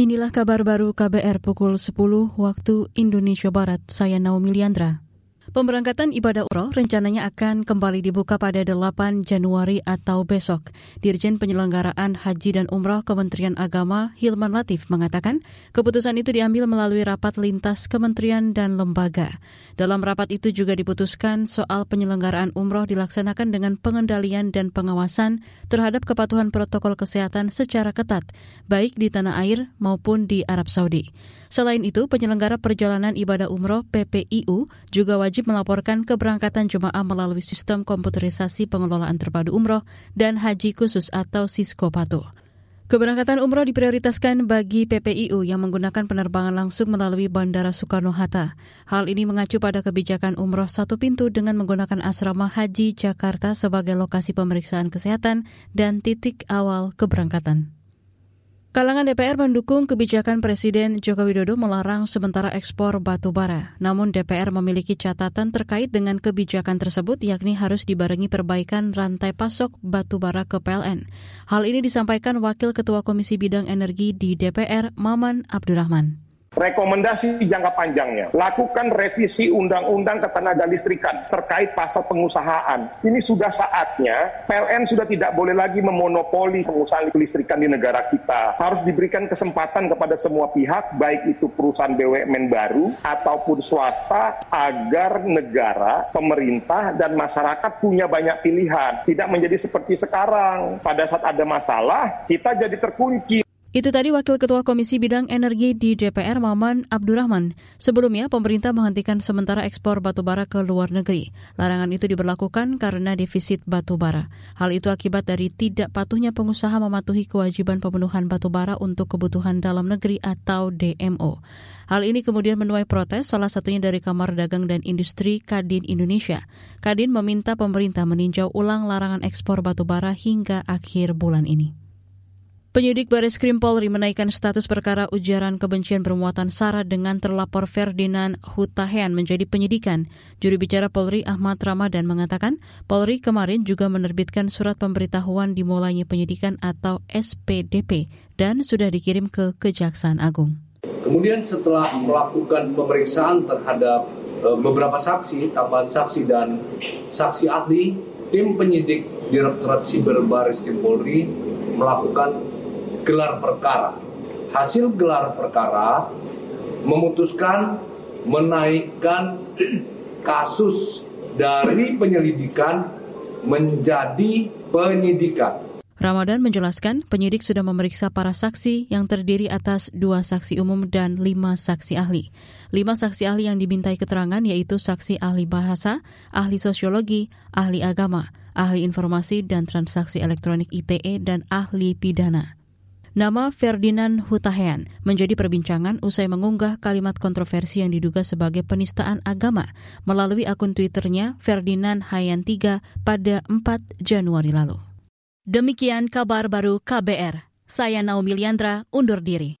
Inilah kabar baru KBR pukul 10 waktu Indonesia Barat. Saya Naomi Liandra. Pemberangkatan ibadah umroh rencananya akan kembali dibuka pada 8 Januari atau besok. Dirjen Penyelenggaraan Haji dan Umroh Kementerian Agama Hilman Latif mengatakan keputusan itu diambil melalui rapat lintas kementerian dan lembaga. Dalam rapat itu juga diputuskan soal penyelenggaraan umroh dilaksanakan dengan pengendalian dan pengawasan terhadap kepatuhan protokol kesehatan secara ketat, baik di tanah air maupun di Arab Saudi. Selain itu, penyelenggara perjalanan ibadah umroh PPIU juga wajib melaporkan keberangkatan jemaah melalui sistem komputerisasi pengelolaan terpadu umroh dan haji khusus atau Sisko Patuh. Keberangkatan umroh diprioritaskan bagi PPIU yang menggunakan penerbangan langsung melalui Bandara Soekarno-Hatta. Hal ini mengacu pada kebijakan umroh satu pintu dengan menggunakan asrama haji Jakarta sebagai lokasi pemeriksaan kesehatan dan titik awal keberangkatan. Kalangan DPR mendukung kebijakan Presiden Joko Widodo melarang sementara ekspor batu bara. Namun DPR memiliki catatan terkait dengan kebijakan tersebut yakni harus dibarengi perbaikan rantai pasok batu bara ke PLN. Hal ini disampaikan Wakil Ketua Komisi Bidang Energi di DPR, Maman Abdurrahman. Rekomendasi jangka panjangnya, lakukan revisi undang-undang ketenaga listrikan terkait pasal pengusahaan. Ini sudah saatnya PLN sudah tidak boleh lagi memonopoli pengusahaan listrikan di negara kita. Harus diberikan kesempatan kepada semua pihak, baik itu perusahaan BUMN baru ataupun swasta, agar negara, pemerintah, dan masyarakat punya banyak pilihan. Tidak menjadi seperti sekarang. Pada saat ada masalah, kita jadi terkunci. Itu tadi Wakil Ketua Komisi Bidang Energi di DPR Maman Abdurrahman. Sebelumnya, pemerintah menghentikan sementara ekspor batubara ke luar negeri. Larangan itu diberlakukan karena defisit batubara. Hal itu akibat dari tidak patuhnya pengusaha mematuhi kewajiban pemenuhan batubara untuk kebutuhan dalam negeri atau DMO. Hal ini kemudian menuai protes salah satunya dari Kamar Dagang dan Industri Kadin Indonesia. Kadin meminta pemerintah meninjau ulang larangan ekspor batubara hingga akhir bulan ini. Penyidik Baris Krim Polri menaikkan status perkara ujaran kebencian bermuatan sara dengan terlapor Ferdinand Hutahian menjadi penyidikan. Juru bicara Polri Ahmad Ramadan mengatakan, Polri kemarin juga menerbitkan surat pemberitahuan dimulainya penyidikan atau SPDP dan sudah dikirim ke Kejaksaan Agung. Kemudian setelah melakukan pemeriksaan terhadap eh, beberapa saksi, tambahan saksi dan saksi ahli, tim penyidik Direktorat Siber Baris Krim Polri melakukan gelar perkara. Hasil gelar perkara memutuskan menaikkan kasus dari penyelidikan menjadi penyidikan. Ramadan menjelaskan penyidik sudah memeriksa para saksi yang terdiri atas dua saksi umum dan lima saksi ahli. Lima saksi ahli yang dimintai keterangan yaitu saksi ahli bahasa, ahli sosiologi, ahli agama, ahli informasi dan transaksi elektronik ITE, dan ahli pidana. Nama Ferdinand Hutahian menjadi perbincangan usai mengunggah kalimat kontroversi yang diduga sebagai penistaan agama melalui akun Twitternya Ferdinand Hayan 3 pada 4 Januari lalu. Demikian kabar baru KBR. Saya Naomi Liandra, undur diri.